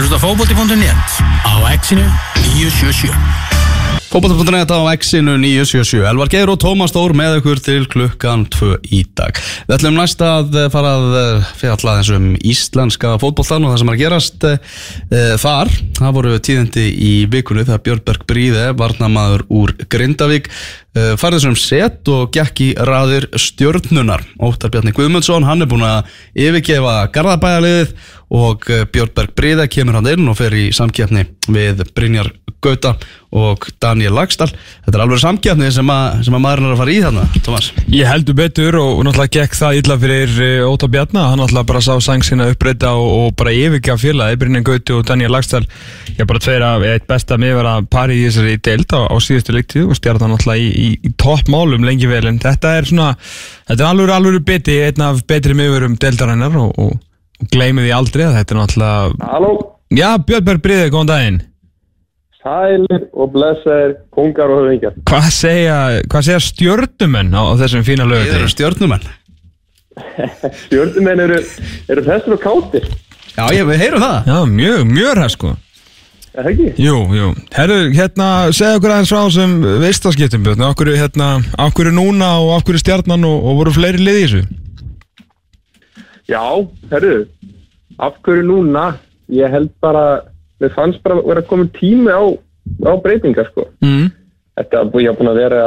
að hlusta fókbóti.net á exinu 977 Fótbolta.net á X-inu 977 Elvar Geir og Tómas Stór með ykkur til klukkan 2 í dag. Við ætlum næst að eh, fara að eh, fjalla þessum íslenska fótboltan og það sem er að gerast e, þar. Það voru tíðindi í vikunni þegar Björnberg Bríði, varnamaður úr Grindavík farið þessum set og gekk í raðir stjörnunar Óttar Bjarni Guðmundsson, hann er búin að yfirgefa Garðabæjarliðið og Björnberg Bríði kemur hann inn og fer í samkeppni við Brynjar Gauta og Daniel Lagstall þetta er alveg samkjafni sem, að, sem að maðurinn er að fara í þarna, Thomas. Ég heldur betur og náttúrulega gekk það illa fyrir eh, Óta Bjarnar, hann náttúrulega bara sá sang sína uppbreyta og, og bara yfirgja félagi Brynjan Gauti og Daniel Lagstall ég bara tveir af eitt besta miðvara pari í þessari deild á, síðustu leiktið og stjárða náttúrulega í, í, í toppmálum lengi vel. En þetta er svona þetta er alveg alveg beti, einn af betri miðvurum deildarinnar og, og, og gleymið því aldrei að þetta er náttúrulega Halló, Já, Björnberg Bríði, góðan daginn. Sælir og blessaðir, kongar og höfingjar. Hvað segja, hvað segja stjörnumenn á, á þessum fína Þið lögutegin? eru stjörnumenn. Stjórnumenn eru, eru þessir og kátir, Já, ég, við heyrum það. Já, mjög, mjög ræð sko. Er það ekki? Jú, jú, herru, hérna, segja okkur aðeins frá sem vistaskiptum Björn, okkur, hérna, okkur núna og okkur stjarnan og, og voru fleiri liði í þessu Já, herru, af hverju núna? Ég held bara, við fannst bara vera komin tími á, á breytingar, sko. mm. Þetta búið að búin að vera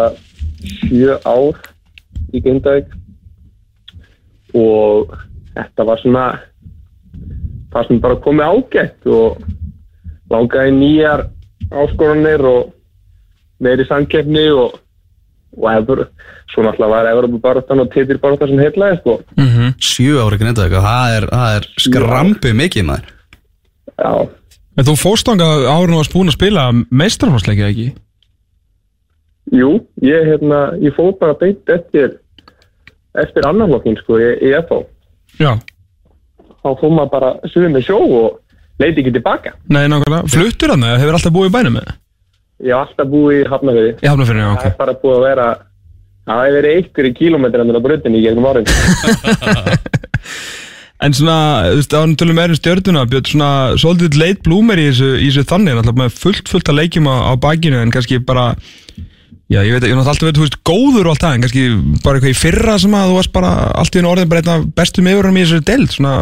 sjö ár í Grindavík og þetta var svona, það sem bara komið ágætt og langaði nýjar áskoranir og meiri samkeppni og, og efur, svo náttúrulega var Evropabaratan og titilbaratan sem heitlaði, sko. Mm Sjö ári gnenda eitthvað, það er, það er skrampi mikið maður Já, En þú fórst ánga árun og varst búin að spila meistarfársleikið ekki? jú, ég, hérna, ég fóð bara beint eftir, eftir annarlokkin, sko, í, í FH. Já Þá fóð maður bara suðið með sjó og leiti ekki tilbaka. Nei, nákvæmlega, fluttur hann eða hefur alltaf búið í bænum með? Ég hef alltaf búið í Hafnafjörði. Í hafnafyrir, já, Það ok er bara búið að vera, það hefur verið einhverju kílómetrar á brutinni í gegnum árin. En svona, þú veist, ánum tölum meira um stjörnuna, Björn, svona, svolítið leit blúmer í þessu, í þessu þannig, náttúrulega með fullt, fullt að leikjum á, á bakinu, en kannski bara, já, ég veit, ég náttúrulega alltaf veit, þú veist, góður og allt það, en kannski bara eitthvað í fyrra sem að þú varst bara, allt í einu orðin bara einn af bestu meðurum í þessu deild, svona,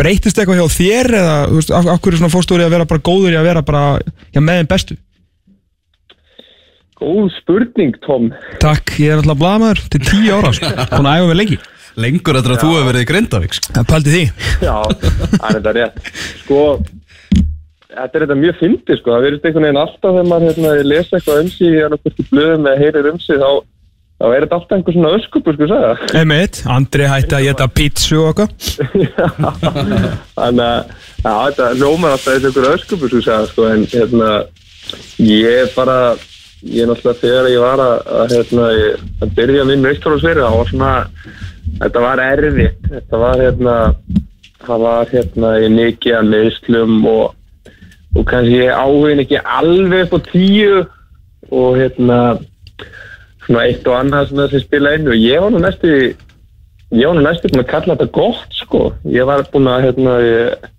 breytist eitthvað hjá þér eða, þú veist, af, af hverju svona fórstúri að vera bara góður í að vera bara, já, með þeim bestu? Góð spurning, Tom. Takk, ég er alltaf blamaður til tíu ára, sko, búin að æfa mig lengi. Lengur eftir að þú hefur verið í Grindavík sko. Það paldi því. Já, það er þetta rétt. Sko, þetta er þetta mjög fyndið, sko. Það verðist einhvern veginn alltaf þegar maður hérna, lesa eitthvað um sig, eða hvort í blöðum eða heyrir um sig, þá, þá er þetta alltaf einhver svona öskupur, sko, sagða. Emmett, Andri hætti að geta pítsu og eitthvað. Þannig að, já, og ég ég náttúrulega þegar ég var að, að hérna, ég, að byrja minn það var svona, þetta var erfitt, þetta var hérna, það var hérna í mikið að meðslum og, og kannski áhugin ekki alveg upp á tíu og hérna, svona eitt og annað sem þessi spila inn og ég var nú næstu, ég var nú næstu búin að kalla þetta gott, sko, ég var búin að, hérna, ég,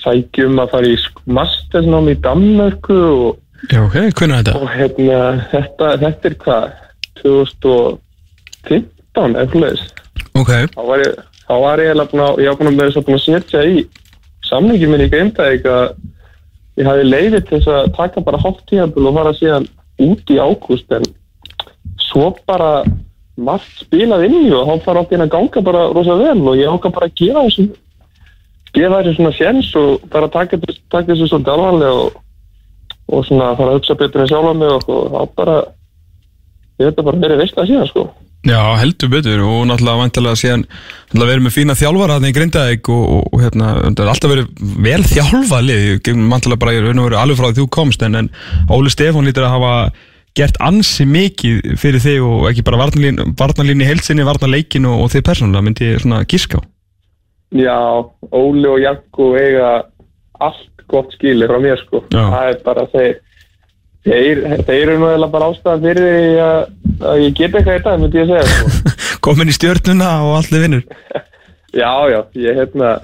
sækjum að fara í mastersnám í Danmörku og Já, ok, hvernig er þetta? og hérna, þetta, þetta er hvað? 2015 eftir Ok, þá var ég þá var ég eiginlega búin að, ég var búin að vera svo búin að setja í samlingin minn í Grindavík að ég hafi leiðið til þess að taka bara hálft tíðanbúl og fara síðan út í ágúst en svo bara margt spilað inn í og þá fara átt inn að ganga bara rosa vel og ég ákvað bara að gefa þessu gefa þessu svona sjens og bara taka, taka þessu svolítið alvarlega og, og svona fara að hugsa betur en sjálfa mig og, og þá bara ég veit að bara verið veist að síðan sko. Já, heldur betur. Og náttúrulega vantilega síðan verið með fína þjálfara þarna í Grindavík og, og, og hérna, það er alltaf verið vel þjálfað lið, vantilega bara raun og veru alveg frá því þú komst en, en Óli Stefán lítur að hafa gert ansi mikið fyrir þig og ekki bara varnalín, í heilsinni, varnaleikin og, og þið persónulega myndi ég svona gíska á. Já, Óli og Janko eiga allt gott skili frá mér sko. Já. Það er bara þeir, þeir, þeir eru eiginlega bara ástæðan fyrir því að, að ég get eitthvað í dag, myndi ég segja sko. Komin í stjörnuna og allir vinnur. Já, já, ég hérna,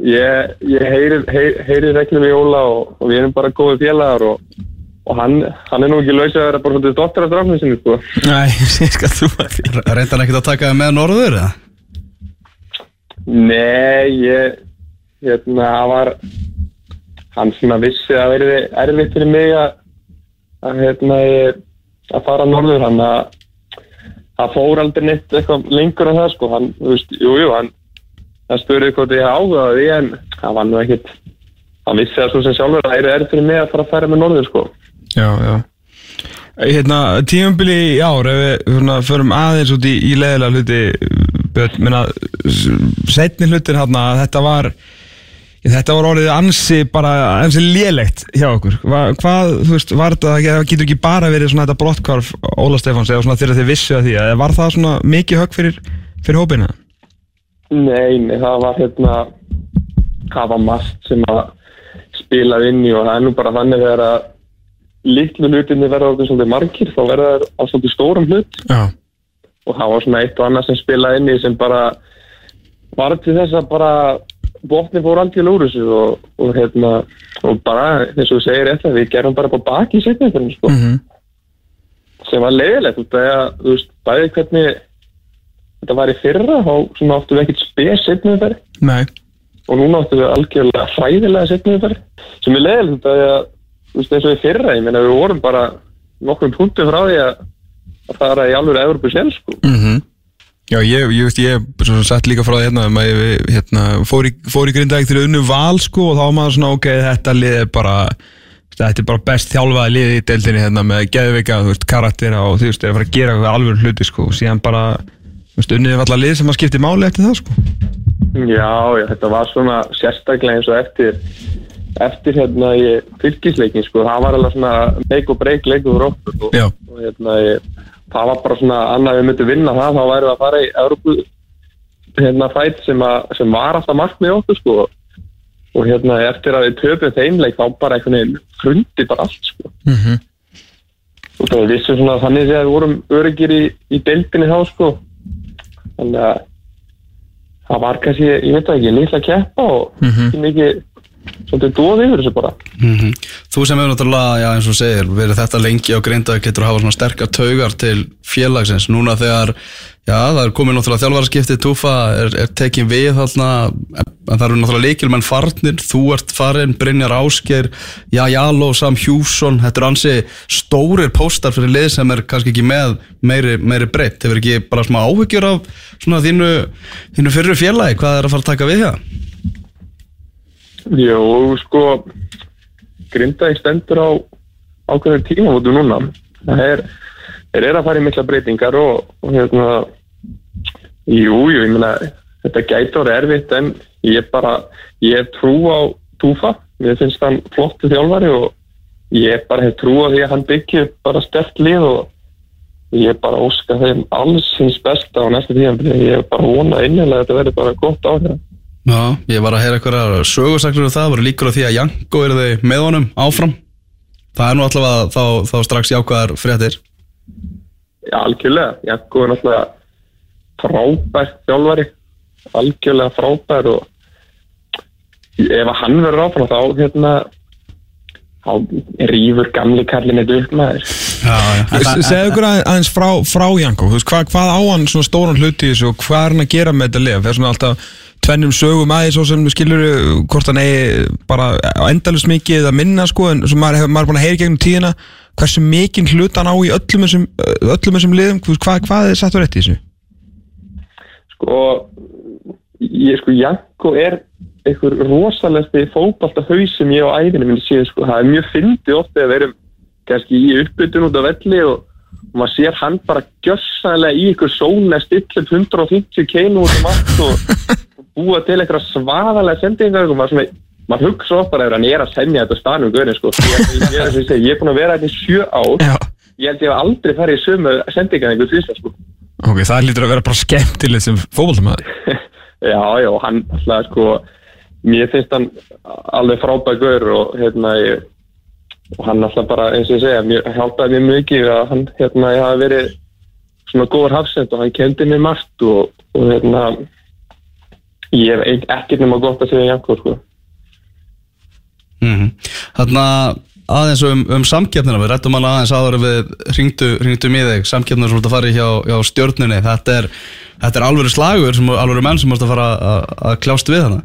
ég, ég heyri, heyri, heyri reglum í Óla og, og við erum bara góði félagar og, og hann, hann er nú ekki laus að vera bara svona dottir af drafnum sinni sko. Nei, ég skal þú að því Reyndan ekkert að taka þig með norður eða? Nei, ég hérna, það var hann svona vissi að verði erfitt fyrir mig að að, hérna, að fara norður. Hann að það fór aldrei neitt eitthvað lengur en það sko, hann, þú veist, jú, jú, hann það spurði hvort ég áhugaði því en það var nú ekkit hann vissi að svo sem sjálfur að það erfitt fyrir mig að fara að færa með norður sko. Já, já. Hérna, tímambili í ár ef við svona, förum aðeins út í, í leðilega hluti Björn, minna setni hlutin hérna, þetta var þetta var orðið ansi bara ansi lélegt hjá okkur. Hva, hvað, þú veist, var þetta, það getur ekki bara verið svona þetta brottkvarf Óla Stefáns eða svona þegar þið vissu að því, eða var það svona mikið högg fyrir, fyrir hópina? Nei, nei, það var hérna það var margt sem að spilað inn í og það er nú bara þannig þegar að litlu hlutinni verða okkur svolítið margir þá verða það á svolítið stórum hlut. Já, og það var svona eitt og annað sem spilað inn í sem bara var til þess að bara botni fór algjörlega úr þessu og, og hérna og bara eins og þú segir eftir við gerum bara på baki í setningum sko, mm sem var leiðilegt út af að bæði hvernig þetta var í fyrra og svona áttu við ekkert spes nei. Og núna áttu við algjörlega hræðilega setningum sem er leiðilegt út af að veist eins og í fyrra, ég meina við vorum bara nokkrum punktum frá því að að fara í alveg Evropu selv sko. Mm Já, ég, ég veist, ég sett líka frá því hérna, um að ég hérna, fór í, fór í grindaðið til unnu val sko og þá var maður svona, ok, þetta lið er bara þetta er bara best þjálfaði lið í deildinni hérna með geðveika, þú veist, karaktera og þú veist, það er að fara að gera eitthvað alveg hluti sko og síðan bara, þú veist, unnið er alltaf lið sem að skipti máli eftir það sko Já, já, þetta var svona sérstaklega eins og eftir eftir hérna í fylgisleikin sko, það var alveg svona make or break leikur og, Já. og hérna ég, það var bara svona annað við myndum vinna það, þá væri að fara í Európu hérna fætt sem, að- sem var alltaf markmið okkur sko og hérna eftir að við töpum þeim leik þá bara einhvern veginn hrundi bara allt sko mm -hmm. og það vissum svona þannig að við vorum öryggir í, í deildinni þá sko þannig að það var kannski, ég veit það ekki, litla keppa og Mhm. ekki mikið svolítið dóð yfir þessu bara Mm Þú sem hefur náttúrulega, já eins og segir, verið þetta lengi á grinda getur að hafa svona sterkar taugar til félagsins. Núna þegar, já það er komið náttúrulega þjálfaraskiptið, Túfa er, er tekin við þarna, en það eru náttúrulega leikilmenn farnir, þú ert farin, Brynjar Ásgeir, já Jaló, Sam Hjússon, þetta eru ansi stórir póstar fyrir lið sem er kannski ekki með meiri, meiri breytt. Hefur ekki bara smá áhyggjur af svona þínu, þínu fyrir félagi, hvað er að fara að taka við það? Jú, sko Grindavík stendur á ákveðin tímamótu núna. Það er, eru að fara í mikla breytingar og, og hérna jú, jú, ég meina þetta gæti orðið erfitt en ég bara, ég hef trú á Túfa, mér finnst hann flottu þjálfari og ég bara hef trú á því að hann upp bara stert lið og ég bara óska þeim alls hins besta á næsta tíðan ég bara vonað innilega að þetta verður bara gott áhrif Já, ég var að heyra eitthvað sögursaklir um það, voru líkur á því að Janko eru þau með honum áfram það er nú allavega þá, þá strax jákvæðar fréttir Já, algjörlega. Jakko er náttúrulega frábær þjálfari, algjörlega frábær og ef að hann verður áfram þá hérna þá rýfur gamli kallin þetta upp. Já, já Segðu ykkur aðeins- frá, frá Janko, hvað, hvað á hann svona stóran hluti og hvað er hann að gera með þetta lið? Það er svona alltaf tvennum sögum aðeins og sem skilur hvort hann eigi bara endalust mikið eða minna sko, en svo maður hefur maður búin að heyra í gegnum tíðina hversu mikinn hlut hann á í öllum þessum, öllum þessum liðum, hvað, hvað er satt og rétt í þessu? Sko, ég sko, Jakko er einhver rosalegsti fótbalta haus sem ég á æfinu minni séð, sko. Það er mjög fyndið oft þegar við erum kannski í uppbytun út af velli og, maður sér hann bara gjössanlega í einhver sóna stillum 150 keinu út um allt og búa til einhverja svaðalega sendingar og maður svona, maður hugsa bara ef hann er að semja þetta stanum görin, sko. Ég, er búin að vera þetta í sjö Já. ég held ég hef aldrei farið í sömu sendingar einhver tvisar, sko. Ok, það lítur að vera bara skemmtilegt sem fótballtamaður. Já, já, hann alltaf sko, mér finnst hann alveg frábæð gaur og hérna ég, og hann alltaf bara eins og ég segja, mér hjálpaði mér mikið að hann hérna ég hafi verið svona góður hafsend og hann kendi mér margt og, og hérna ég hef ek- ekkert nema gott að segja Janko sko. Mm Þannig að aðeins um, um samkeppnina, við rættum hana aðeins en við ringdu, ringdum í þig, samkeppnina sem þú ert að fara í hjá, hjá stjórnunni, þetta er, þetta er alveg slagur, sem, alveg menn sem þú ert að fara að, að kljást við hana.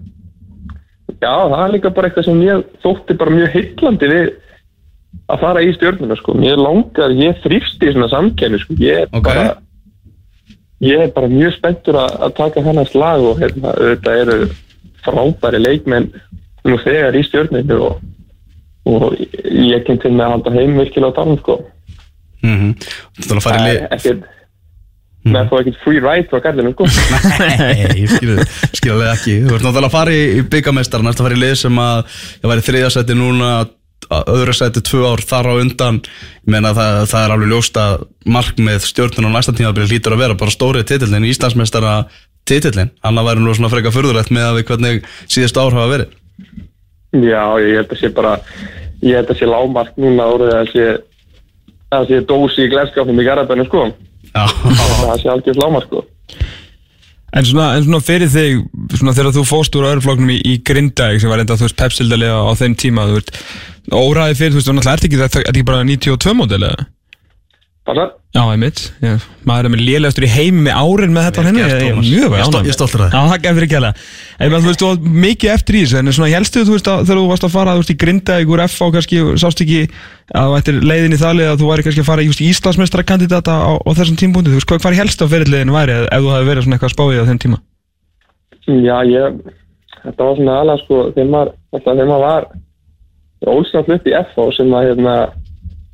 Já, það er líka bara eitthvað sem ég þótti bara mjög heillandi við að fara í stjórnuna sko. Mér langar, ég þrýfst í svona samkenni sko. Ég er Ok. bara ég er bara mjög spenntur að, að taka hennar slag og hérna, þetta eru frábæri leikmenn nú þegar í stjórninu og, og ég kem til með að halda heim virkilega á talum sko. Mm -hmm. Þú ert að fara í Það lið. er ekkert ekkert free ride frá gardinu sko. Nei, skilur ekki. Þú ert náttúrulega að fara í, byggamestara, næst að fara í lið sem að var í þriðasæti núna, að öðru sæti tvö ár þar á undan. Ég meina það, það er alveg ljóst að markmið stjórnun á næsta tímabili hlýtur að vera bara stórið titillin, Íslandsmeistara titillin. Hann að væri nú svona freka furðulegt með að við hvernig síðust ár hafa verið. Já, ég held að sé bara ég held að sé lágmark núna orðið að sé að sé dósi í glerskapnum í garabænu sko Já, það sé algjör lágmark sko En svona, en svona fyrir þig, svona þegar þú fóst úr öðrufloknum í, í Grindavík sem var enda, þú veist, pepsildalega á þeim tíma, þú veist, óræði fyrir, þú veist, þú náttúrulega ert ekki, það er ekki bara 92 módel eða? Passar? Já, einmitt, já, maður er með lélegastur í heimi með árin með þetta á henni, ég er mjög stol- ánægður. ég stoltur þér. Já, það gefur ekki alveg. En þú veist, þú var mikið eftir í þessu, en svona helstu þú veist, að, þegar þú varst að fara, þú veist, í Grindavík úr F og kannski, sást ekki að þú ættir leiðin í þalið að þú væri kannski að fara í just, Íslandsmeistrakandidata á, á þessum tímpunkti, þú veist, hvað, hvað er helst á fyrirliðinu væri ef þú hefði verið svona eitthvað spáið á þeim tíma? Já, ég þetta var svona alveg sko þegar maður, alltaf þegar maður var ólsnátt upp í FH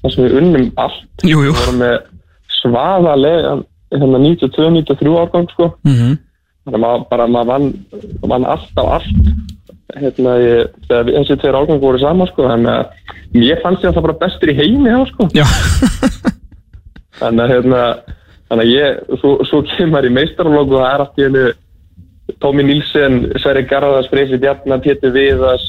að það sem við unnum allt. Jú, jú. við vorum með svaðalega hérna 92-93 árgang sko. Mm -hmm. þannig að maður bara maður vann, vann allt á allt. Hérna ég, þessi tveir árgang voru saman sko þannig að mér fannst ég alltaf bara bestur í heimi þá sko. Þannig að hérna þannig að ég, svo, svo kemur í meistarlóku og það er allt í hennu Tómi Nílsen, Sverri Garðars, Freysi Bjarnar, Pétur Viðas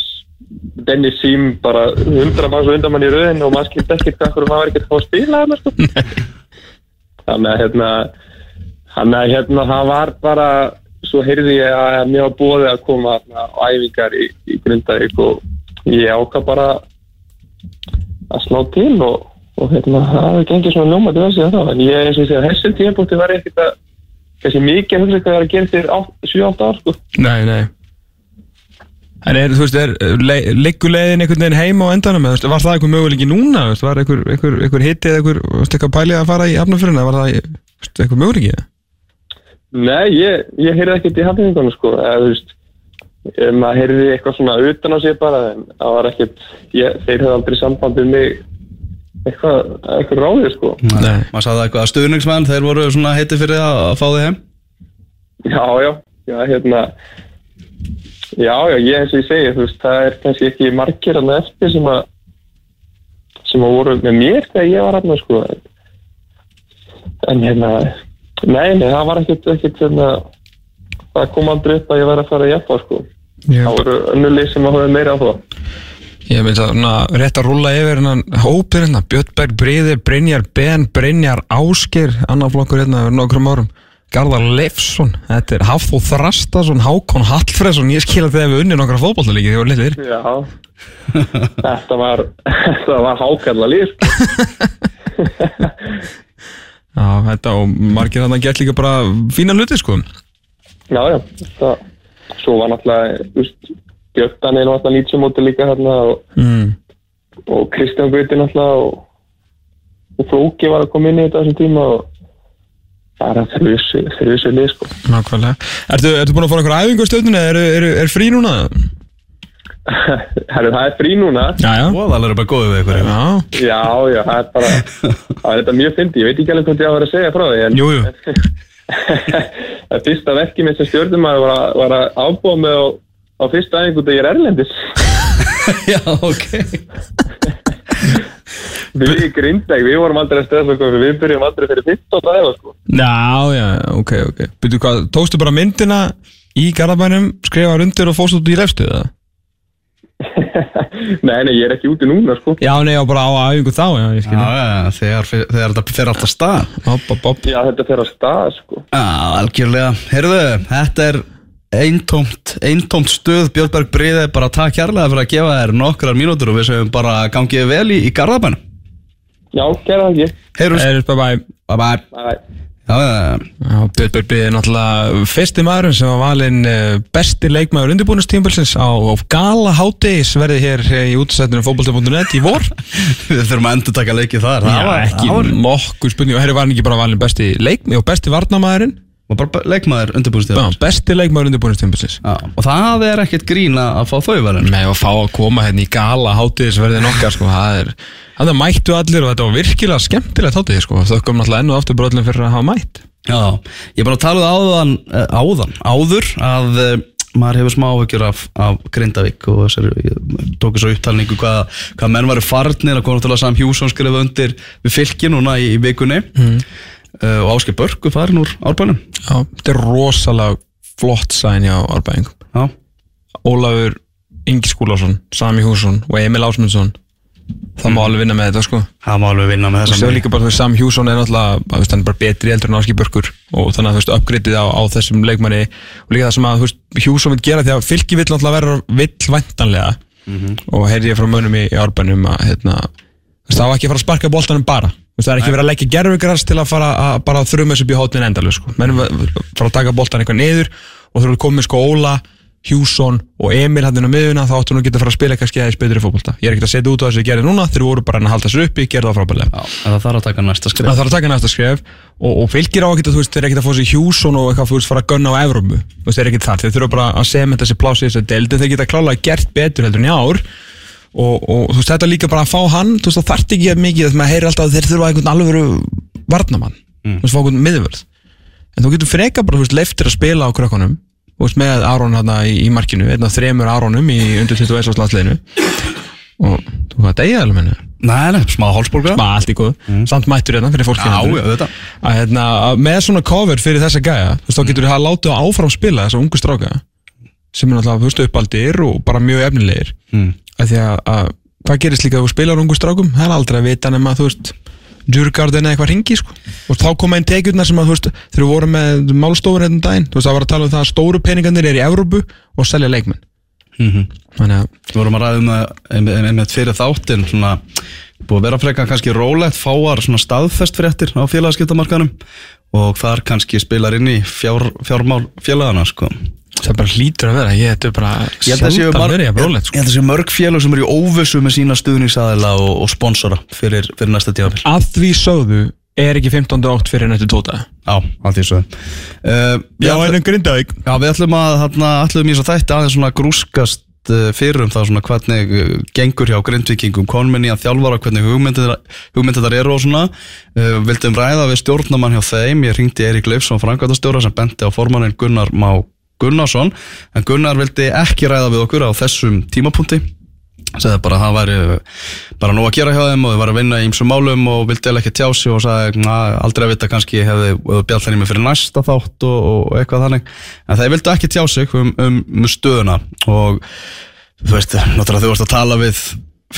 Dennis Sím, bara hundra manns og hundra mann í rauðin og maður skilt ekkert hvað hverju maður var ekkert að fá að spila þarna sko. þannig að hérna þannig að hérna það var bara svo heyrði ég að mér var búið að koma á æfingar í, í Grindavík og ég ákvað bara að slá til og, og hérna, það gengið svona ljómandi þessi að það, en ég eins og ég segja, þessum tímpúti var ég ekkert að kannski mikið að hugsa hvað það er að gera til 7-8 ár sko. nei, nei. En er, þú veist, er, le, liggur leiðin einhvern veginn heim á endanum, veist, var það eitthvað möguleiki núna, veist, var einhver, einhver, einhver hitti eða einhver, eitthvað pælið að fara í hafnafjöruna, var það, eitthvað möguleiki? Nei, ég, ég heyrði ekkert í hafningunum sko, eða þú veist eh, maður heyrði eitthvað svona utan á sig bara en það var ekkert, ég, þeir hefði aldrei samband við mig eitthvað, eitthvað ráðið sko. Nei. maður sagði eitthvað að stuðningsmenn, þeir voru svona heiti fyrir að, að fá þig heim. Já, já, já, hérna Já, já, ég eins og ég segi, þú veist, það er kannski ekki margir að eftir sem að sem að voru með mér þegar ég var aðna, sko. En, hérna nei, nei, það var ekkert, ekkert hérna, það kom aldrei upp að ég væri að fara að jafna, sko. Já. það voru önnulið sem að hafa meira á það Ég myndi að na, rétt að rúlla yfir hennan hópir hérna, Björnberg Bríði, Brynjar Ben, Brynjar Ásker, annar flokkur hérna fyrir nokkrum árum, Garðar Leifsson, þetta er Hafþó Þrastason, Hákon Hallfreðsson, ég skil að þegar við unnið nokkra fótballtalíki þegar við vorum litlir. Já, þetta var þetta var hákalla líf Já, þetta og margir þannig gett líka bara fína hluti sko. Já, já, þetta svo var náttúrulega, þú veist Björn er náttúrulega lýtsumóti líka hérna og Mm. og Kristján Gauti náttúrulega og, og Flóki var að koma inn í þetta þessum tíma og þeir vissu, þeir vissu lið sko. Nákvæmlega. Ertu, ertu búin að fá einhver æfingu á stöðunni eða er, er, er frí núna? Herru, það er frí núna. Já, já. Og það er bara góðið við ykkur. Já, Já, já, það er bara, það er þetta mjög fyndi, ég veit ekki alveg hvað ég á að vera að segja frá því, en jú, jú. það fyrsta verkið mitt sem stjórnumæður var, að- var að ábúa með á, á fyrsta æfingu þegar ég er erlendis. Já, ok. Við í Grindæk, við vorum aldrei að stressa okkur, við byrjum aldrei fyrir 15 dagar, sko. Já, já, ok, ok. Byrju hvað, tókstu bara myndina í Garðabænum, skrifaði undir og fórst út í lefstuð það? nei, nei, ég er ekki úti núna, sko. Já, nei, já, bara á æfingu þá, já, ég Já, skilja. já, þegar, þegar þetta fer alltaf stað. Hopp, hopp, hopp. Já, þetta fer á stað, sko. Já, algjörlega. Heyrðu, þetta er eintómt, eintómt stöð Björnberg Bríði bara takk kærlega fyrir að gefa þér nokkrar mínútur og við segjum bara gangið vel í, í Garðabænum Já, gerða það ekki. Heyrjus, Eirus, bye bye bye bye Bye. Já, Björn Björn er náttúrulega fyrsti maðurinn sem var valinn eh, besti leikmaður undirbúinustímbilsins á, á gala hátegis verði hér eh, í útsættunum fótbolta.net í vor. Við þurfum að endur taka leikið þar. Það Já, var- ekki það var- nokkuð spurning. Og herri var hann ekki bara valinn besti leikmaður og besti varnamaðurinn var bara leikmaður undirbúinnstíð Já, besti leikmaður undirbúinustímbilsins og það er ekkert grín að fá þau verðin með að fá að koma hérna í gala hátegis verði nokkar sko, það er það mættu allir og þetta var virkilega skemmtilegt hátegis sko, þökkum náttúrulega enn og aftur bröðlum fyrir að hafa mætt. Já, ég er bara að tala um áðan, eh, áðan áður að uh, maður hefur smá áhyggjur af, af Grindavík og þessari, ég tók þessu upptalningu hvað, hvað menn varu farnir að koma til að Sam Hjússon skrifa undir við fylki núna í, í vikunni. Mm. Og Ásker Börgu farin úr árbænum. Já, þetta er rosalega flott sæn hjá Árbæðingum Já, Ólafur Ingi Skúlason, Sami Hússon og Emil Ásmundsson. Það má alveg vinna með þetta sko. Það má alveg vinna með og þessa séu líka bara þú veist Sam Hjússon er náttúrulega hann er bara betri eldur en Áski Börkur. Og þannig að þú veist uppgriðið á, á þessum leikmanni. Og líka það sem að Hjússon vil gera því að fylki vill náttúrulega vera vill væntanlega. Og heyrði ég frá mönnum í, í árbænum að hérna, það var ekki að fara að sparka boltanum bara. Það er ekki verið að leggja gerfugræs til að fara að bara þrjum þessu upp í hótnin endalus sko. mennum fara að taka boltan eitthvað niður og þú eru komið sko Óla Hjússon og Emil hann inn á miðuna þá áttu nú að geta að fara að spila kannski aðeins betri fótbolta. Ég er ekkert að setja út á þessu ég gerði núna þeir voru bara að halda sér uppi, gerði það en það þarf að taka næsta skrif það þarf að taka næsta skref og, og fylgir á að geta, þú veist, þeir ekkert að fá sér Hjússon og eitthvað, fara að gunna á Evrópu. Þeir eru ekkert þar, þeir þurfa bara að sementa sér plási í þessu deild, en þeir geta klálega gert betur heldur en í ár og, og þú veist, þetta líka bara að fá hann, þú veist, það þarf ekki að mikið, maður heyrir alltaf að þeir þurfa einhvern alvöru varnamann, þú veist, fá einhvern miðvörð en þú getur freka bara, þú veist, leiftir að spila á krökkunum, þú veist, með Aron hérna í, í markinu, einn af þremur Aronum í undir 21 árs landsliðinu. Og þú veist, það er alveg menni Nei, nei, smá hálsbólga. Bara allt í góð, samt mættur hérna fyrir fólki Já, hérna. já, þetta að, hérna, að með svona cover fyrir þessa gæja þú veist, þá getur þú að láta það áfram spila þessa ungu stráka sem er náttúrulega, þú veist, uppaldir og bara mjög efnilegir. Mm. Að því að, að hvað gerist líka þú spilar ungu strákum? Það er aldrei að vita nema, þú veist Djurgardin eða eitthvað ringi, sko. Og þá koma einn tekjurnar sem að, þú veist, þeir voru með málstofur hérna um daginn, þú veist, það var að tala um það að stóru peningarnir er í Evrópu og selja leikmenn. Mm þannig að, Við vorum að ræða um það einmitt- fyrir þáttin svona, búið að vera frekar kannski rólegt fáar svona staðfest fréttir á félagaskiptamarkanum og þar kannski spilar inn í fjár, fjármál félagana sko. Það bara hlýtur að vera ég þetta er bara Ég held að marg, verið ég, að sko. ég held að séu mörg félag sem eru í óvissu með sína stuðningsaðila og, og sponsora fyrir, fyrir næsta tíðafél að því sögðu er ekki 15. átt fyrir nættu tóta Já, að því svo uh, Já, en Grindavík. Já, við ætlum að ætlum í svo þætti aðeins svona grúskast uh, fyrir um það svona hvernig uh, gengur hjá grindvikingum konminni að þjálfara hvernig hugmyndir, hugmyndir þar eru og svona. Uh, vildum ræða við stjórnamann hjá þeim. Ég ringdi Erik Leifsson frangvæðastjóra sem benti á formannin Gunnar Má Gunnarsson. En Gunnar vildi ekki ræða við okkur á þessum tímapunkti. Segði bara að það væri bara nóg að gera hjá þeim og þau var að vinna í ymsum málum og vildi eða ekki tjá sig og sagði "Na, aldrei að vita kannski hefði bjallin í mig fyrir næsta þátt og, og eitthvað þannig. En þeir vildi ekki tjá sig um, um, um stöðuna. Og þú veist, náttúrulega þú varst að tala við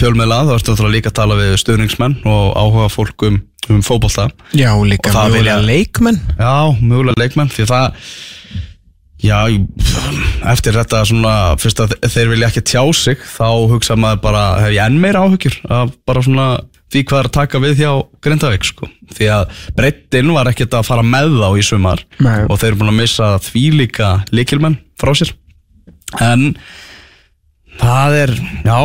fjölmiðla, þú varst náttúrulega líka að tala við stöðningsmenn og áhuga fólk um, um fótbolta. Já, líka vilja- leikmenn. Já, mögulega leikmenn því það Já, eftir þetta svona fyrst að þeir vilja ekki tjá sig þá hugsa maður bara, hef ég enn meira áhugjur af bara svona því hvað er að taka við hjá Grindavík sko því að breyttin var ekkert að fara með þá í sumar Nei. og þeir eru búin að missa því líka líkilmenn frá sér en það er, já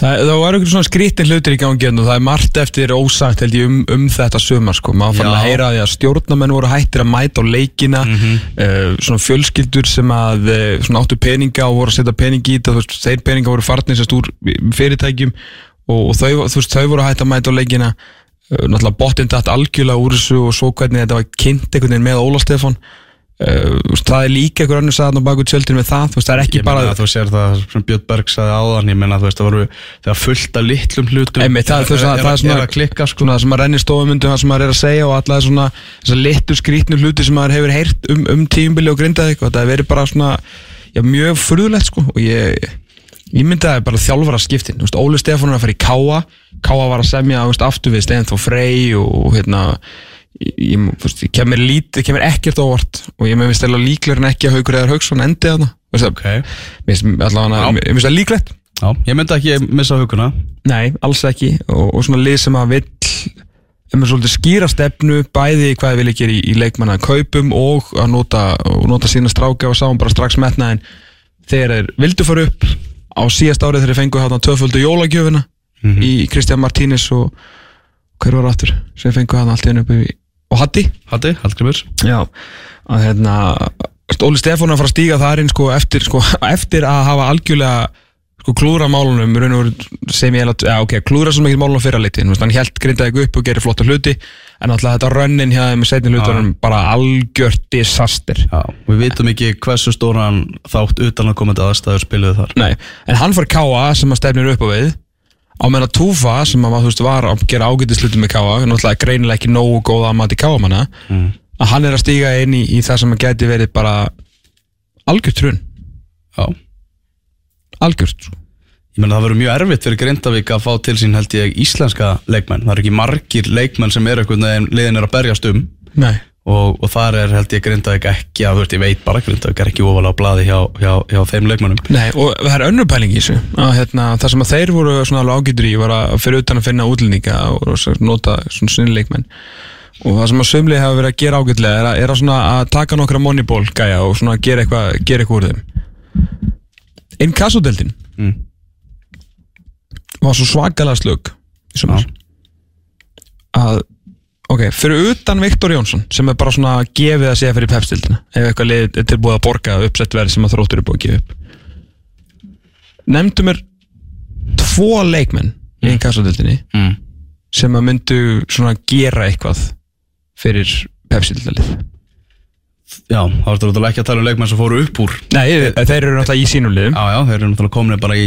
Það, það var einhvern svona skrítin hlutir í gangi hérna og það er margt eftir ósagt held ég um, um þetta sumar sko. Maður fann að heyra því að stjórnamenn voru hættir að mæta á leikina uh, svona fjölskyldur sem að uh, svona áttu peninga og voru að setja peningi í þetta, þeir peninga voru farnir sérst úr fyrirtækjum og, og þau, veist, þau voru hætt að mæta á leikina. Uh, náttúrulega botinn datt algjörlega úr þessu og svo hvernig þetta var kynnt einhvern veginn með Óla Stefán það er líka einhver önnur saðan á baku tjöldin með það, það er ekki bara að þú sér það sem Björn Berg sagði áðan ég að veist það þegar fullt af litlum hlutum. Það, er, er svona, er að klikka sko. svona það sem maður rennir stofumundum það sem maður er að segja og alla þessar litlu skrítnu hluti sem maður hefur heyrt um, um tíumbili og grindaði og það hefur verið bara svona mjög furðulegt sko og ég, að bara þjálfara skiptin Óli Stefán er að fara í Káa Káa var að semja aftur við Stein Þó Frey og hérna ég, ég, ég kemur lítið, kemur ekkert á óvart og ég meðist eða líklegur en ekki að Haukur eða Hauksson endi veist það, Ok, mér finnst það líklegt. Já, ég myndi ekki missa huguna Nei, alls ekki og, og svona lið sem að vill um að skýra stefnu bæði hvað vilja gera í, í leikmanna kaupum og að nota, og nota sína stráka og sáum bara strax metna en þegar þeir vildu fara upp á síðast árið þegar þeir fengu hérna tvöföldu jólagjöfuna í Kristján Martínis og hver var aftur sem fengu hérna allt í hennu upp í og Hatti Hatti, Hallgrimur Já, að hérna Óli Stefán er að fara að stíga þar inn sko, eftir, sko, eftir að hafa algjörlega sko, klúra málunum sem ég held að, ja, ok, klúra svo mikið málunum fyrir að leiti, hann held grindaði upp og gerir flotta hluti, en alltaf þetta rönnin hjá þeim með setni hlutunum bara algjört disaster. Já, við vitum ekki hversu stóran þátt utan að komandi aðstæður spiluðu þar. Nei, en hann fór Káa sem að stefnir upp á við á meðan að Túfa sem að þú veist var að gera ágætisluti með Káa, náttúrulega greinilega ekki nógu góða að mati Káa manna Mm. að hann er að stíga inn í, í það sem að geti verið bara algjört trun, Já, algjört sko. ég meina það verður mjög erfitt fyrir Grindavík að fá til sín held ég íslenska leikmenn Það eru ekki margir leikmenn sem einhvern veginn liðin er að berjast um Nei. Og, og þar er held ég Grindavík ekki að ég veit bara Grindavík er ekki ofalega á blaði hjá, hjá, hjá þeim leikmennum Nei, og það er önnur pæling í þessu. Að hérna, það sem að þeir voru svona alveg ágætur í var að fyrir utan að finna útlendinga og svo nota svona sinnileikmenn og það sem að sömlið hafa verið að gera ágætlega er að, er að, svona að taka nokkra moneyball gæja og svona gera eitthvað gera eitthvað úr þeim. Inkasso-deldin Mm. var svo svakalega slögg í sumar. Að ok, fyrir utan Viktor Jónsson sem er bara svona gefið að segja fyrir pepstildina ef eitthvað lið er tilbúið að borga uppsett verð sem að þróttur er búið að gefa upp. Nefndu mér tvo leikmenn í inkassodildinni mm. sem að myndu svona gera eitthvað fyrir pepstildalið Já, þá ertu náttúrulega ekki að tala um leikmenn sem fóru upp úr. Nei, þeir eru náttúrulega í sínum liðum. Já, já, þeir eru náttúrulega komin bara í,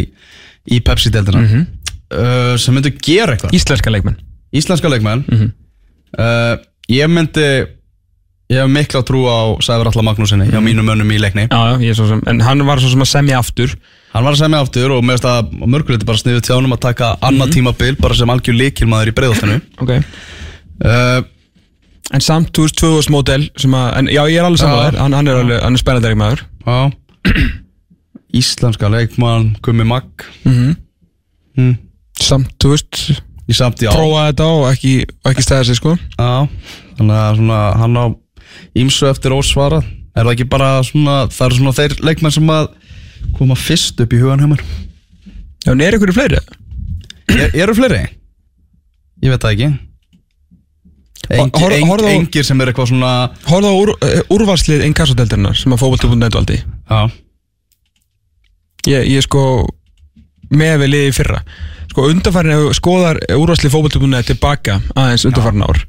í Pepsi-deldina uh, sem myndu gera eitthvað. Íslenska leikmenn. Íslenska leikmenn. Mhm. Uh, Ég myndi Ég hef mikla trú á Sæður Alla Magnúsinni hjá mínum mönnum í leikni. Já, já, ég er svo sem, en hann var svo sem að semja aftur. Hann var að segja mig aftur og mér finnst að mörguleiti bara sniðið tjánum að taka annað tímabil bara sem algjör líkilmaður í breiðoltinu Ok. Uh, En samt, þú veist, 2000 mótel sem að, en já, ég er alveg saman þær, hann, hann er alveg, hann er spennandi leikmaður. Já. Íslenska leikmann Gummi Magg. Mm. Hm. Samt, þú veist, Í samt já prófa þetta og ekki, ekki stæða sig, sko. Já Þannig að svona hann á ímsu eftir ósvara Er það ekki bara svona Það eru svona þeir leikmenn sem að koma fyrst upp í hugan hjá mér. Já, en er ykkur fleiri? er, Eru fleiri? Ég veit það ekki. Engi, Hor- eng, horfðu á- Engir sem er eitthvað svona Horfðu á úr, uh, úrvarslið inkassodeldarinnar sem að fókbalti.net valdi. Já. Ég, ég sko, með við liði í fyrra Sko, undanfærin ef skoðar úrvarslið fókbalti.net tilbaka aðeins undanfærin ár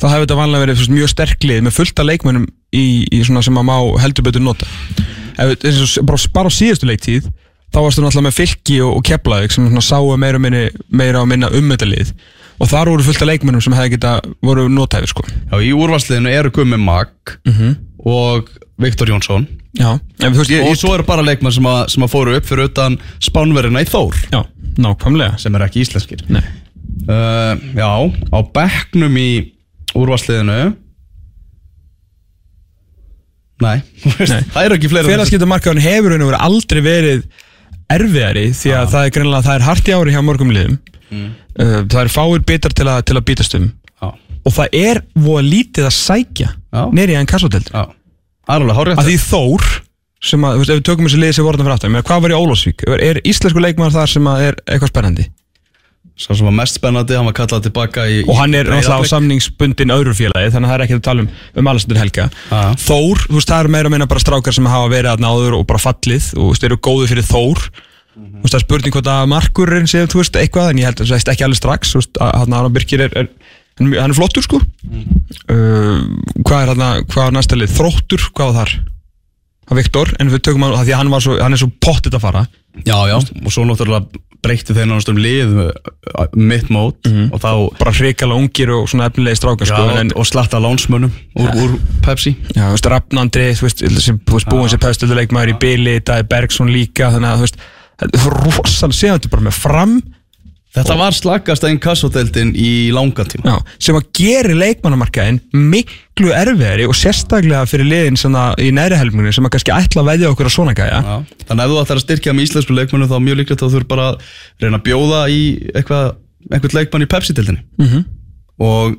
þá hefur þetta vanlega verið veist, mjög sterklið með fullta leikmönnum í, í svona sem að má heldur betur nota. Ef, eins og, bara, bara á síðustu leiktíð þá varstu náttúrulega með fylki og, og keflaðik sem svona sáu meira og, minni, meira og minna um þetta lið. Og þar voru fullta leikmönnum sem hefði geta voru notæfi sko. Já, í úrvarsliðinu eru Gummi Magg og Viktor Jónsson veist ég, og svo eru bara leikmenn sem, að, sem að fóru upp fyrir utan spánverina í Þór. Já, nákvæmlega. Sem er ekki íslenskir. Nei. uh, Já, á bekknum í úrvarsliðinu Nei, Nei. það eru ekki fleiri Félagskiptamarkaðun hefur og verið aldrei verið erfiðari því að það er greinilega það er hart í ári hjá mörgum liðum. Uh, það er fáir bitar til að, til að bítast um. Já, og það er voða lítið að sækja Já. nýri en kassoteldur já, alveg hárið að því Þór sem að, þú veist, ef við tökum þessi liði sem voru þarna fyrir aftan, ég meina, hvað var í Ólásvík er, er íslensku leikmaður þar sem að er eitthvað spennandi? Sá sem var mest spennandi, hann var kallað tilbaka í og hann er náttúrulega á Breiðablik. samningsbundin öðru félagi þannig að það er ekki að tala um, um Alessandur Helga. Já. Þór, þú veist, það eru meira að minna bara strákar sem hafa verið aðna áður og bara fallið og þú veist, eru góði fyrir Þór. Þú veist, það er spurning hvort að markurinn sé, þú veist, eitthvað en ég held að það veist ekki alveg strax þú veist, að hann Aron Birkir er, er hann hann er flottur, sko. Uh, hvað er hann hvað er næsta lið, þróttur, hvað var þar? Að Viktor, en við tökum hann því hann, svo, hann er svo pottit að fara. Já, já, og svo náttúrulega breytti þeir náttúrulega um lið uh, mitt mót. Og þá bara hrikala ungir og svona efnilegi strákar, já, sko en, og slatta lánsmönnum úr, úr Pepsi. Já, þú veist, Rafnandri, þú veist, sem, búin sér pæstölduleikmaður í Bili, Dæði Bergson líka, þannig að, þú veist, þetta er rosalega þetta bara með fram, Þetta var slakast einn kassodeldin í langan tíma Já, sem að gera leikmannamarkaðin miklu erfiðari og sérstaklega fyrir liðin í næri helminginu sem að kannski ætla að veðja okkur á svona gæja Já. Þannig að þú ætlar að styrkja með íslensku leikmennu þá mjög líklegt að þú þurf bara að reyna að bjóða í eitthvað, eitthvað leikmann í Pepsi-deldinni Mhm. og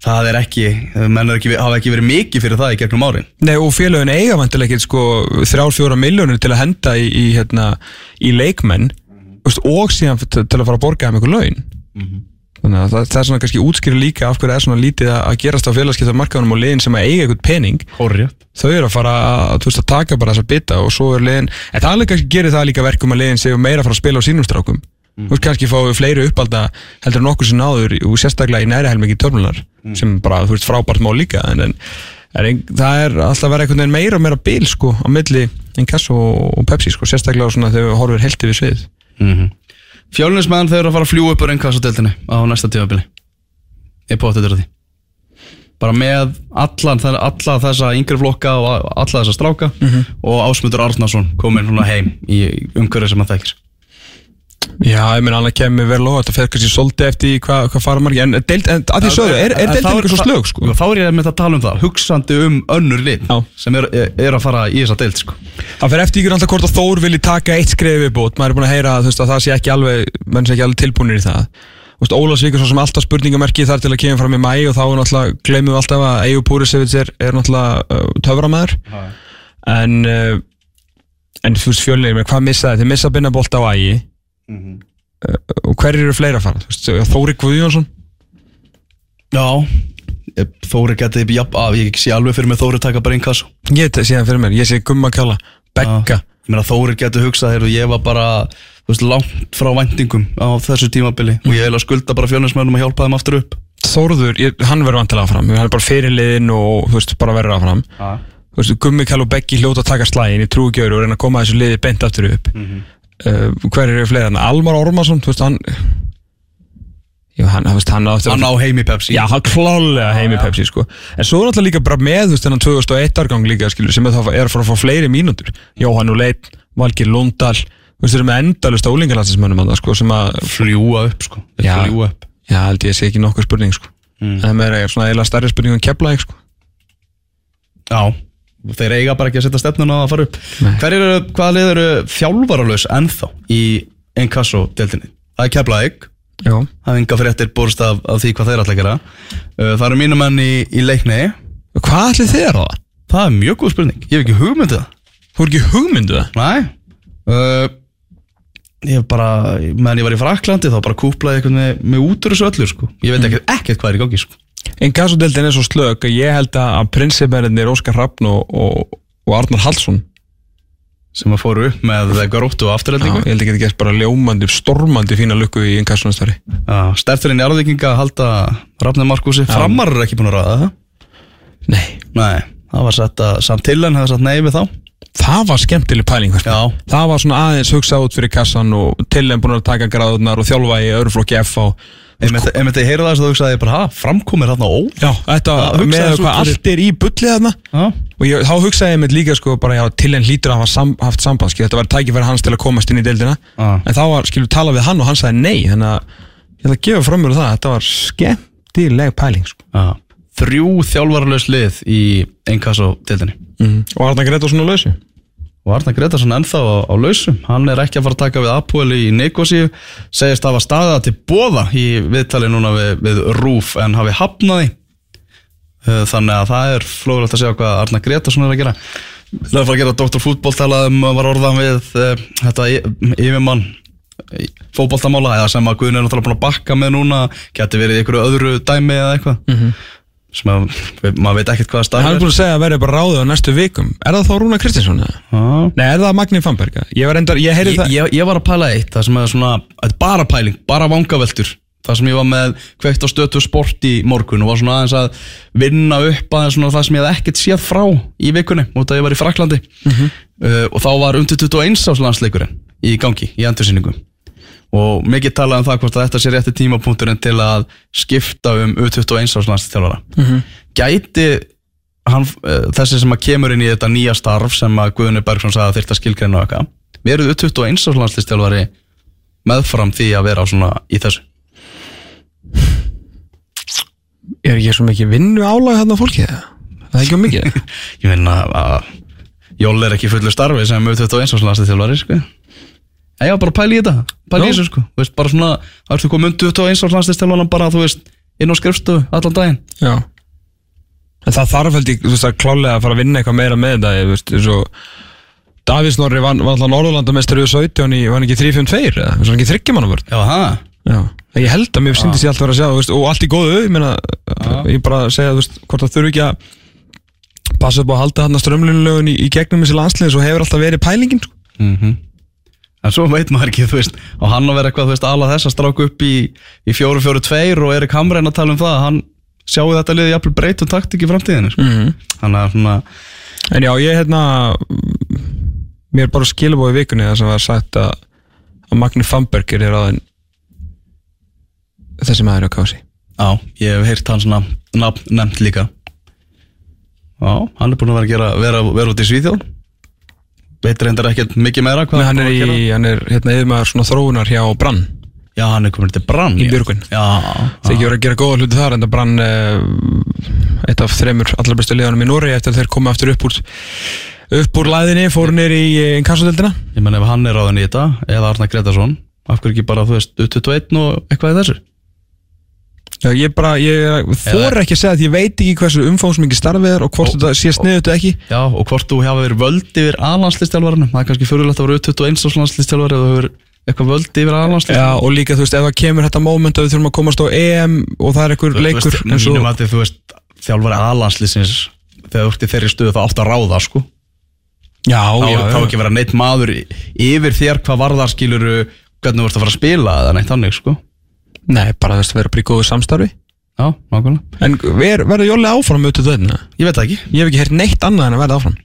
það er ekki, menn er ekki, hafa ekki verið mikið fyrir það í gegnum árin Nei og félögin eiga vantilega ekki sko þrjár fjóra miljónir til að henda í, í, hérna, í leikmenn veist, og síðan til að fara að borga þeim eitthvað laun. Þannig að það, það er svona kannski útskýri líka af hverju er svona lítið að gerast á félagskipta markaðunum og liðin sem að eiga eitthvað pening. Hórrétt þau eru að fara að, veist, að taka bara þessa bita og svo er liðin, en það alveg kannski gerir það líka verkum að liðin séu meira að fara að spila á sínum strákum. Þú veist kannski fáið fleiri uppalda heldur en nokkuð sem náður og sérstaklega í næri helmingi törnunar sem bara, þú veist, frábært mál líka en, en, en það er alltaf að vera einhvern veginn meira og meira bil sko á milli Inkasso og, og Pepsi sko, sérstaklega svona þegar við horfum helti við svið mm -hmm. Fjólunismenn þeir eru að fara að fljúa upp á einn kassodeldinni á næsta tímabili. Ég bótt þetta því bara með allan, alla þessa yngri flokka og alla þessa stráka og Ásmundur Arnarsson kominn heim í umhverju sem hann þekkir Já, ég meina alveg kemur vel og þetta fer kannski svolítið eftir hvað hva fara margir en, deild, en að því sögðu, er, er deildin eitthvað svo slög sko? Þá er ég með að tala um það, hugsandi um önnur lið sem er, er að fara í þessa deild sko. Það fer eftir ykkur alltaf hvort að Þór vilji taka eitt skref viðbót, maður er búin að heyra þú veist, að það sé ekki alveg, menn sé ekki alveg tilbúinir í það. Er svo sem alltaf spurningamerki þar til að kemur fram í mæ og þá gleymum við alltaf að Eyjur Púrisevits er, er uh, töframæður en uh, en fjölnir, hvað missaði, þeir missa binnabolt á ægi Mhm. uh, og hverjir eru fleira að fara, Þóri Guðjónsson. Já. Ég- Þóri geti, jafn, að, ég sé alveg fyrir mig Þóri taka bara einn kassu ég sé það fyrir mér, ég sé Gumma Kalla Begga, Ég meina Þóri geti hugsað hér og ég var bara veist, langt frá væntingum á þessu tímabili og ég vil að skulda bara fjónismennum að hjálpa þeim aftur upp. Þórður, ég, hann verður vantilega fram hann er bara fyrirliðin og veist, bara verður að fram Já. Gummi Kall og Beggi hljóta að taka slægin í trúgjöru og reyna að koma þessu liði beint aftur upp. Mm hver eru fleira, Almar Ormarsson þú veist, hann Jú, hann, veist, hann á að- Hann á heim í Pepsi Já, hann klálega heim í Pepsi sko. En svo er náttúrulega líka bara með þú veist, þennan 2001 árgang líka skilur, sem er, að fara að fá fleiri mínútur Jóhann Uleit, Valgir Lundal þú veist, þeir eru með endalust ólingarlastismönnum þarna, sko, sem að, Fljúa upp sko Já. Já, held ég sé ekki nokkur spurning sko. mm. en það er svona eiginlega stærri spurning en keflaðið sko. Já Þeir eiga bara ekki að setja stefnuna að fara upp. Hver eru, hvaða lið eru þjálfaralaus ennþá í Enkasso deltinni? Það er Keflavík Já, Það er enga fréttir búrst af, af því hvað þeir að gera Uh, Það eru mínu menn í, í leikni Hvað ætli þið er það? Það er mjög góð spurning, ég hef ekki hugmyndið það Þú er ekki hugmyndu það? Nei uh, Ég hef bara, meðan ég var í Fraklandi þá bara kúplaði eitthvað með, með út úr þessu öllu sko. Ég veit ekkert, ekkert hvað er í gangi sko. En gassodeldin er svo slög að ég held að prinsipmennir Óskar Hrafn og, og, og Arnar Hallsson. Sem að fóru upp með gróttu og Já, afturreldingu ég held ekki að það gert bara ljómandi, stormandi fína lukku í inkassonastari Sterturinn í Arðvíkinga að halda Rafnir Markúsi, framar er ekki búin að ræða það. Nei, Nei, það var sett að samt til hann hefði satt nei við þá. Það var skemmtileg pæling. Já. Það var svona aðeins hugsað út fyrir kassan og til þeim búin að taka gráðunar og þjálfa í öðru flokki F á Ef þetta ég heyrði það þess að þú hugsaði bara, ha, framkomir þarna ó Já, þetta með svo hvað allt er í bullið Já, og ég, þá hugsaði ég með líka sko bara já, til henn hlýtur að hafa sam, haft samband skil, þetta var tækifæri hans til að komast inn í deildina. Já. en þá var, skilur, talað við hann og hann sagði nei þannig að ég ætla að gefa fram mér það þetta var skemmtileg pæling sko. já. Þrjú þjálfarlaus lið í Enkasso deildinni mm. og Arna Gretarsson á lausu og Arnar Gretarsson ennþá á, á lausum hann er ekki að fara að taka við Apoel í Nikosíu. Segist hafa staða til bóða í viðtali núna við, við Rúf en hafi hafnaði þannig að það er flóðulegt að segja hvað Arnar Gretarsson er að gera. Það er að fara að gera Dr. Fútból talaðum var orðan við uh, þetta yfirmann fótboltamála eða sem að Guðin er náttúrulega búin að bakka með núna. Geti verið einhverju öðru dæmi eða eitthvað sem að maður veit ekkert hvað hann staðar er búin að segja að verði bara ráðið á næstu vikum. Er það þá Rúna Kristinsson er nei, er það Magni Famberga? ég var endar, ég ég, það ég, ég var að pæla eitt það sem er svona, bara pæling, bara vangaveltur. Það sem ég var með kveikt á stötu sport í morgun og var svona aðeins að vinna upp aðeins svona það sem ég hef ekkert séð frá í vikunni, út að ég var í Fraklandi uh, og þá var undir 21 ás landsleikurinn í gangi, í endursýningu og mikið talað um það hvort að þetta sé rétti tímapunkturinn til að skipta um U21 ás landstjálfara gæti hann, uh, þessi sem að kemur inn í þetta nýja starf sem að Guðunni Bergson sagði að skilgreina og eitthvað verið U21 ás landslistjálfari meðfram því að vera svona í þessu Er ekki svo mikið vinnu álag hérna á fólki það? Það er ekki um mikið Ég meina að Jól er ekki fullu starfi sem auðvitað og eins og slagast þjálfari sko. En já, bara pæli í þetta Pæli í þessu sko. Þú veist, bara svona Það ertu komin 21 og slagast þjálfari bara, þú veist, inn á skrifstofu allan daginn. Já. En það þarf held ég, þú veist, að klálega að fara að vinna eitthvað meira með þetta, ég veist, eins og Davís Norri var, var alltaf Norðurlandamestari við 17 í, var hann ekki 3-5-2 eða, var hann ekki þryggjamannavörð? Já, það Já, ég held að mér syndist ég alltaf vera að segja, þú veist, og allt í góðu, ég meina, ég bara að segja, þú veist, hvort það þurfi ekki að passa upp á að halda þarna strömlunulögun í, í gegnum þessi landsliðis og hefur alltaf verið pælingin, sko. mm En svo veit maður ekki, þú veist Og hann að vera eitthvað, þú veist, ala þess að stráku upp í Í 4-4-2 og Erik Hamrein að tala um það að Hann sjáu þetta liði jafnvel breytt og taktik í framtíðinu sko. -hmm. Þannig að svona En já, ég hérna, mér er bara skilabóð í vikunni þar sem var sagt að, að Magni Famberger er aðeins þessi maður á kási. Já, ég hef heyrt hans nafn nefnt líka Já, hann er búin að vera að gera, vera, vera út í Svíþjóð Veit reyndar ekkert mikið meira hvað Nei, hann er, í, hann er hérna yfirmaður svona þróunar hjá Brann Já, hann er komin til Brann í. Björgun. Já, Þegar ég voru að gera góða hluti þar en það Brann eh, eitt af þremur allar bestu liðanum í Nóri eftir að þeir koma aftur upp úr upp úr læðinni, fóru nýr í inkassodeldina. ég menn ef hann er ráðin í þetta Eða Arnar Gretarsson Af hverju ekki bara, þú veist, 21 og eitthvað í þessu Já, ég bara, ég þóra ekki að segja að ég veit ekki hversu umfómsmikið starfið er og hvort þetta sé sniðut eða ekki. Já, og hvort þú hafa verið völd yfir aðlandslistjálfarinu Það er kannski fyrirlegt að vera 21 áslagslistjálfari eða þú hefur eitthvað völd yfir aðlandslistjálfari Já, og líka þú veist, ef það kemur þetta moment að við þurfum að komast á EM og það er einhver leikur eins og þú veist þjálfari aðlandslistins þegar þú ert í þeirri stöðu þá átt að ráða sko. Já, þá, já, þá ekki vera neitt maður yfir þér hvað varðar skiluru hvernig þú ert að fara að spila eða neitt þannig sko Nei, bara þú veist, vera bara í góðu samstarfi. Já, nákvæmlega. En ver, verður Jóli áfram með þetta Ég veit það ekki. Ég hef ekki heyrt neitt annað en að verða áfram.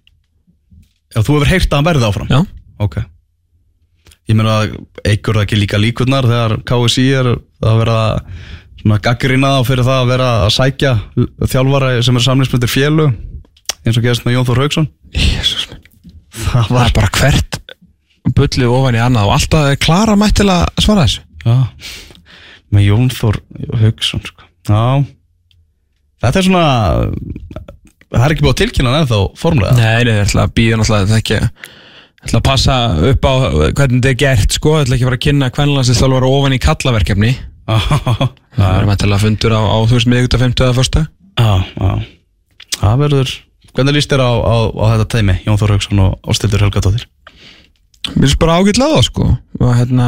Já, þú hefur heyrt að hann verði áfram? Já, Ok. Ég meina að eigur það ekki líka líkurnar þegar KSI er að vera svona gaggrina á fyrir það að vera að sækja þjálfara sem er samlingsmyndir fjölu eins og gerist með Jón Þór Haugsson minn. Það Það er bara hvert bullið ofan í annað og alltaf er Klara mætt til að svara þessu. Já, með Jón Þór Haugsson sko. Já. Þetta er svona Það er ekki búið að tilkynna hann ennþá formulega Nei, er alltaf að býða náttúrulega Það ætla að passa upp á hvernig þetta er gert sko, það ætla ekki að fara að kynna hvernig það var ofan í kallaverkefni. Það er mættilega fundur á, á þú veist miðvíkuta 50 eða fyrsta Já, já. Það verður Hvernig líst þér á, á, á þetta teimi Jón Þór Haugsson og Ástildur Helgadóttir? Mér finnst bara ágætlega það sko. Og hérna,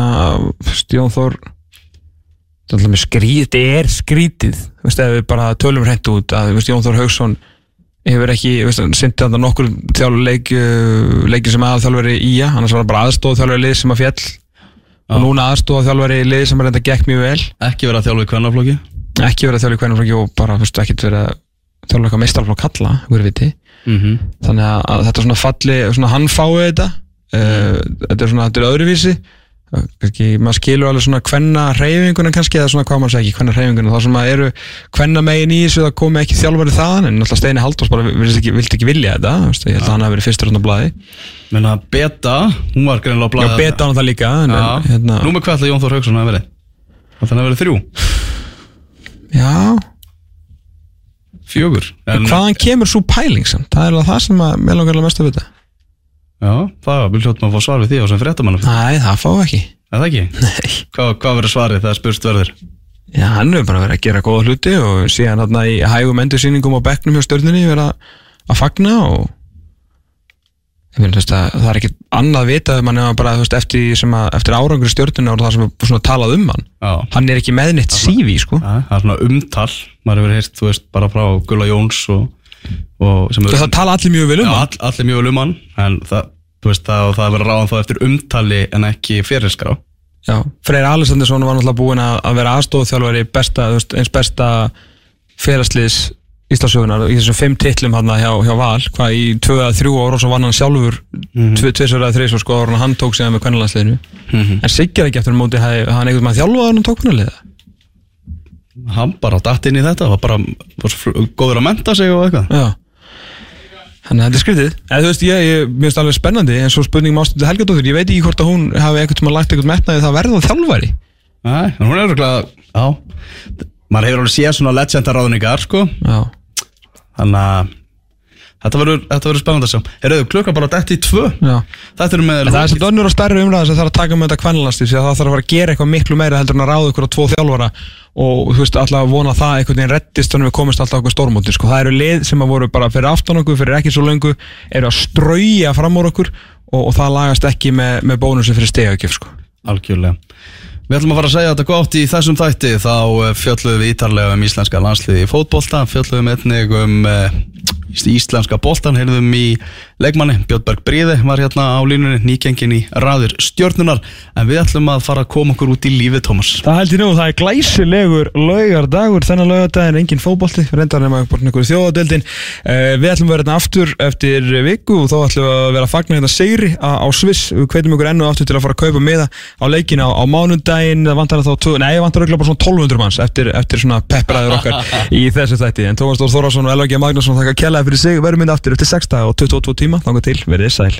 Stjón Þór það er alltaf með skrítið þetta er skrítið, þú veist, ef við bara tölum hreint út að, þú veist, Jón Þór Haugsson hefur ekki, þú veist, hann sindi þetta nokkur þjálfur leik, uh, leikin sem aðalþjálfari í ja, annars var það bara aðstóð þjálfari lið sem að fjall og núna aðstóð þjálfari lið sem að reynda gekk mjög vel. Ekki verið að þjálfa í kvennaflokki? Ekki verið að þjálfa í hvernig og bara, þú veist, ekkert verið að þjálfa eitthvað meistarflokk kalla, hverju viti. Mm -hmm. þannig að, að þetta svona falli svona kannski, maður skilur alveg svona hvenna reyfinguna kannski, eða svona hvað maður segir ekki hvenna reyfinguna, þá sem að eru hvenna megin í þessu það komi ekki þjálfari þaðan en náttúrulega Steini Halldórs bara ekki, vildi ekki vilja þetta ég held að hann hafi verið fyrstur á blaði. Menna Beta, hún var greinilega á Já, blaði beta hann það líka Já, hérna, Nú með hvað ætla Jón Þór Haugsson að verið? Það þannig að verið þrjú, Já, fjögur en, hvaðan kemur svo pæling samt? það er alveg það sem að mér langar alveg mest að vita. Já, það vil hljóttum að fá svar við því á sem fréttamann Næ, það fá ekki. Það ekki? Nei. Hvað, hvað verður svarið þegar spurst verður? Já, hann hefur bara verið að gera góða hluti og síðan hérna í hægum endursýningum á bekknum hjá stjórninni verið að, fagna og finn, veist, að það er ekkit annað vitað um hann ef hann bara, veist, eftir, að, eftir árangur stjórnina og það sem er talað um hann. Já, hann er ekki með neitt CV, sko. Það er svona umtal. Maður hefur heyrt, þú veist, bara frá Gulla Jóns og, og það tala allir mjög vel um Já, hann. all, allir mjög vel um hann en það, þú veist, það, það verður ráðan þá eftir umtali en ekki fyrirskrá. Já, Freyr Alessandinsson var náttúrulega búinn að, að vera aðstofþjálfari besta, eins besta félagsliðs Íslasögunar í þessum fimm titlum hann hjá, hjá Val hvað í tvö að þrjú ára og svo vann hann sjálfur mm -hmm. tvisar eða þreis og sko ára hann tók sig með kvennalandsliðinu. Mhm. en Siggjar ekki eftir móti hafði hann einhvern veginn þjálfað hann tók kvennaliða hann bara datt inn í þetta var bara svo góður að menta sig og eitthvað. Já Þannig að þetta er skrítið. En þú veist, ég, ég finnst alveg spennandi, en svo spurning um ástundu Helgadóttur, ég veit ekki hvort að hún hafi eitthvað tíma lagt eitthvað metnaði það verða þjálfari. Nei, hún er örugglega, já maður hefur alveg séð svona legendaráðningar sko, Já. þannig að þetta verður, spennandi að sjá Herðu, klukka bara dætt í tvö Já. Þetta er með En það er samt önnur og stærri umræða sem þarf að taka með þetta kvennalasti því að það þarf að fara að gera eitthvað miklu meira heldur en að ráða ykkur á tvo þjálfara og þú veist, alltaf að vona að það einhvern veginn reddist þannig að við komist alltaf okkur stórmóti sko. það eru lið sem að voru bara fyrir aftan okkur fyrir ekki svo löngu, eru að strauja fram úr okkur og, og það lagast ekki með, með bónusi fyrir stegakjöf sko. Algjörlega Við ætlum að fara að segja þetta gott í þessum þætti þá eh, fjöllum við ítarlega um íslenska landsliði í fótbolta, fjöllum við einnig um uh, íslenska boltan heyrðum í leikmanni, Björnberg Bríði var hérna á línunni, nýgengin í raður stjórnunar, en við ætlum að fara að koma okkur út í lífið, Tómas Það held ég nú, það er glæsilegur laugardagur þennan laugardaginn, engin fótbolti reyndar nema einhverju þjóðadeldin uh, Við ætlum að vera hérna aftur eftir viku og þá ætlum við að vera að fagna hérna segri á, á Sviss, við kveitum ykkur ennu aftur til að fara að kaupa miða á leikina á, mánundaginn, það vantar þá, tvo- nei, vantar auðvitað bara svona 1200 manns eftir, eftir svona og kjallaði fyrir sig, verðum mynd aftur eftir 6 daga og 22 tíma, þangar til, verið sæl